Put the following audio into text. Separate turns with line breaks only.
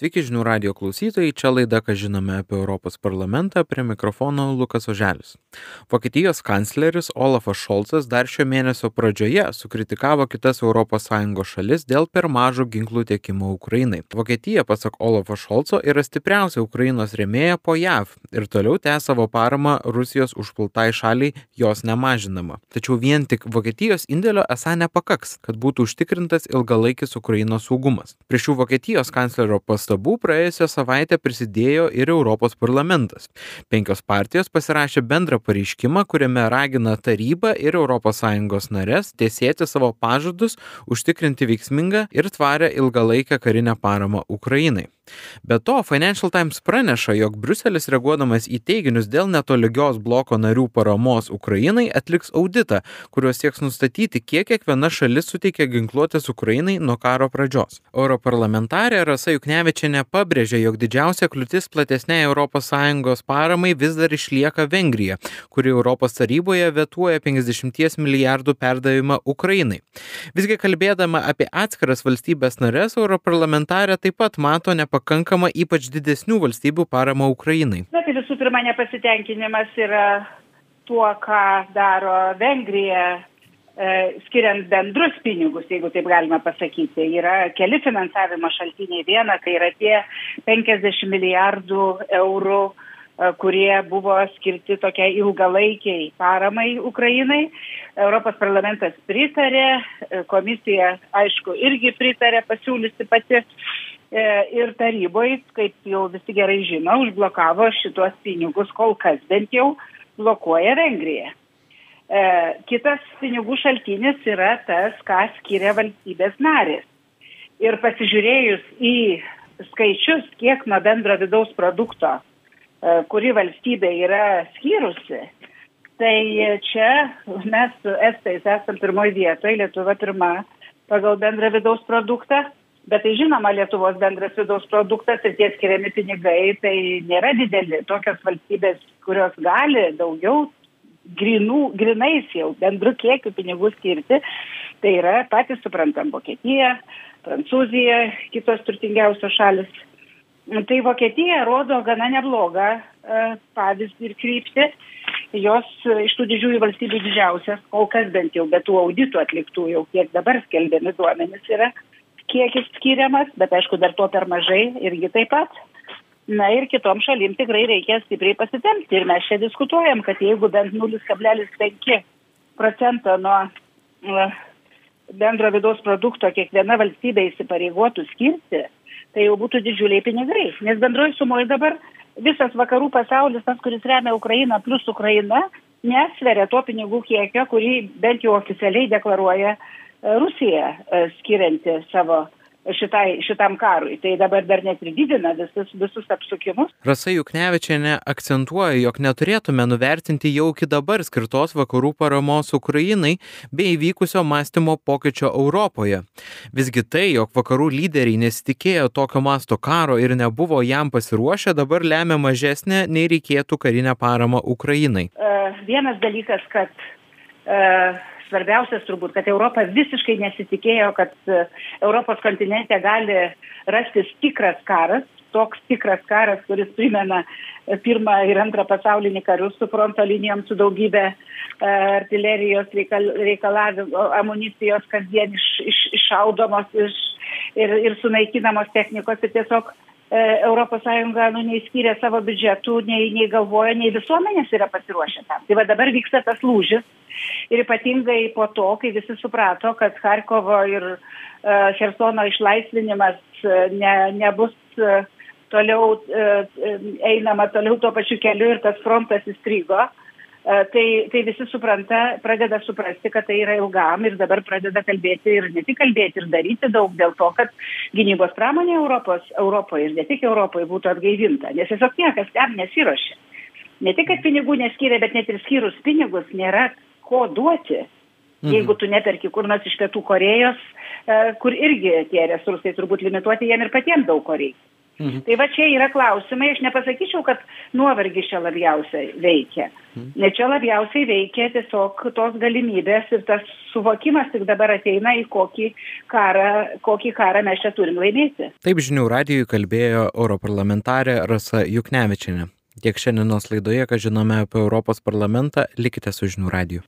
Sveiki žinių radio klausytojai, čia laida, ką žinome apie Europos parlamentą, prie mikrofono Lukas Oželis. Vokietijos kancleris Olafas Šolcas dar šio mėnesio pradžioje sukritikavo kitas ES šalis dėl per mažo ginklų tiekimo Ukrainai. Vokietija, pasak Olafo Šolco, yra stipriausia Ukrainos remėja po JAV ir toliau tęs savo paramą Rusijos užpultai šaliai, jos nemažinama. Tačiau vien tik Vokietijos indėlio esą nepakaks, kad būtų užtikrintas ilgalaikis Ukrainos saugumas. Prie šių Vokietijos kanclerio pas pastabų praėjusią savaitę prisidėjo ir Europos parlamentas. Penkios partijos pasirašė bendrą pareiškimą, kuriame ragina tarybą ir ES narės tiesėti savo pažadus užtikrinti veiksmingą ir tvarę ilgalaikę karinę paramą Ukrainai. Be to, Financial Times praneša, jog Bruselis reaguodamas į teiginius dėl netolygios bloko narių paramos Ukrainai atliks auditą, kuriuo sieks nustatyti, kiek kiekviena šalis suteikia ginkluotės Ukrainai nuo karo pradžios. Europarlamentarė Rasa Sinkevičienė pabrėžė, jog didžiausia kliūtis platesnei ES paramai vis dar išlieka Vengrija, kuri Europos taryboje vetuoja 50 milijardų perdavimą Ukrainai. Visgi kalbėdama apie atskiras valstybės narės, europarlamentarė taip pat mato nepakankamą ypač didesnių valstybių paramą Ukrainai.
Na, tai visų pirma, nepasitenkinimas yra tuo, ką daro Vengrija E, skiriant bendrus pinigus, jeigu taip galima pasakyti. Yra keli finansavimo šaltiniai. Viena, tai yra tie 50 milijardų eurų, e, kurie buvo skirti tokiai ilgalaikiai paramai Ukrainai. Europos parlamentas pritarė, e, komisija, aišku, irgi pritarė pasiūlysi pati. Ir taryboje, kaip jau visi gerai žino, užblokavo šituos pinigus, kol kas bent jau blokuoja Vengrija. E, kitas pinigų šaltinis yra tas, ką skiria valstybės narės. Ir pasižiūrėjus į skaičius, kiek nuo bendro vidaus produkto, e, kuri valstybė yra skyrusi, tai čia mes su Estais esam pirmoji vietoje, Lietuva pirma pagal bendrą vidaus produktą, bet tai žinoma, Lietuvos bendras vidaus produktas ir tie skiriami pinigai, tai nėra dideli. Tokios valstybės, kurios gali daugiau grinų, grinais jau bendru kiekiu pinigų skirti, tai yra patys suprantam Vokietija, Prancūzija, kitos turtingiausios šalis. Tai Vokietija rodo gana neblogą e, pavyzdį ir kryptį. Jos iš tų didžiųjų valstybių didžiausias, kol kas bent jau, bet tų auditų atliktų jau kiek dabar skelbiami duomenys yra, kiekis skiriamas, bet aišku, dar to per mažai irgi taip pat. Na ir kitom šalim tikrai reikia stipriai pasitelkti ir mes čia diskutuojam kad jeigu bent nulis kablelis penki procento nuo bendro vidaus produkto kiekviena valstybė įsipareigotų skirti tai jau būtų didžiuliai pinigai. Nes bendroj sumoj dabar visas vakarų pasaulis tas kuris remia ukrainą plius ukraina nesveria to pinigų kiekio kurį bent jau oficialiai deklaruoja e, rusija e, skirianti savo šitai, šitam karui. Tai dabar dar net ir didina visus, visus apsukimus.
Rasa Juknevičiane akcentuoja, jog neturėtume nuvertinti jau iki dabar skirtos vakarų paramos Ukrainai bei įvykusio mąstymo pokyčio Europoje. Visgi tai, jog vakarų lyderiai nesitikėjo tokio masto karo ir nebuvo jam pasiruošę, dabar lemia mažesnę nei reikėtų karinę paramą Ukrainai.
Uh, vienas dalykas, kad uh, svarbiausias turbūt, kad Europa visiškai nesitikėjo, kad e, Europos kontinente gali rastis tikras karas, toks tikras karas, kuris primena e, pirmą ir antrą pasaulinį karius su fronto linijom, su daugybė e, artilerijos reikal, reikalavimų, amunicijos kasdien iš, iš, iššaudomos iš, ir, ir sunaikinamos technikos ir tiesiog Europos Sąjunga nu, nei skiria savo biudžetų, nei, nei galvoja, nei visuomenės yra pasiruošę tam. Tai va dabar vyksta tas lūžis ir ypatingai po to, kai visi suprato, kad Harkovo ir uh, Hersono išlaisvinimas uh, ne, nebus uh, toliau uh, einama toliau tuo pačiu keliu ir tas frontas įstrigo. Uh, tai, tai visi supranta, pradeda suprasti, kad tai yra ilgam ir dabar pradeda kalbėti ir ne tik kalbėti ir daryti daug dėl to, kad gynybos pramonė Europos, Europoje ir ne tik Europoje būtų atgaivinta, nes tiesiog niekas tam nesiuošia. Ne tik, kad pinigų neskiria, bet net ir skyrus pinigus nėra ko duoti. Mhm. Jeigu tu neperki kur nors iš Pietų Korejos, e, kur irgi tie resursai turbūt limituoti, jiem ir patiems daug ko reikia. Mhm. Tai va čia yra klausimai, aš nepasakyčiau, kad nuovargis čia labiausiai veikia. Mhm. Ne čia labiausiai veikia tiesiog tos galimybės ir tas suvokimas tik dabar ateina į kokį karą, kokį karą mes čia turim laimėti.
Taip žinių radijui kalbėjo europarlamentarė Rasa Juknevičinė. Tiek šiandienos laidoje, ką žinome apie Europos parlamentą, likite su žinių radiju.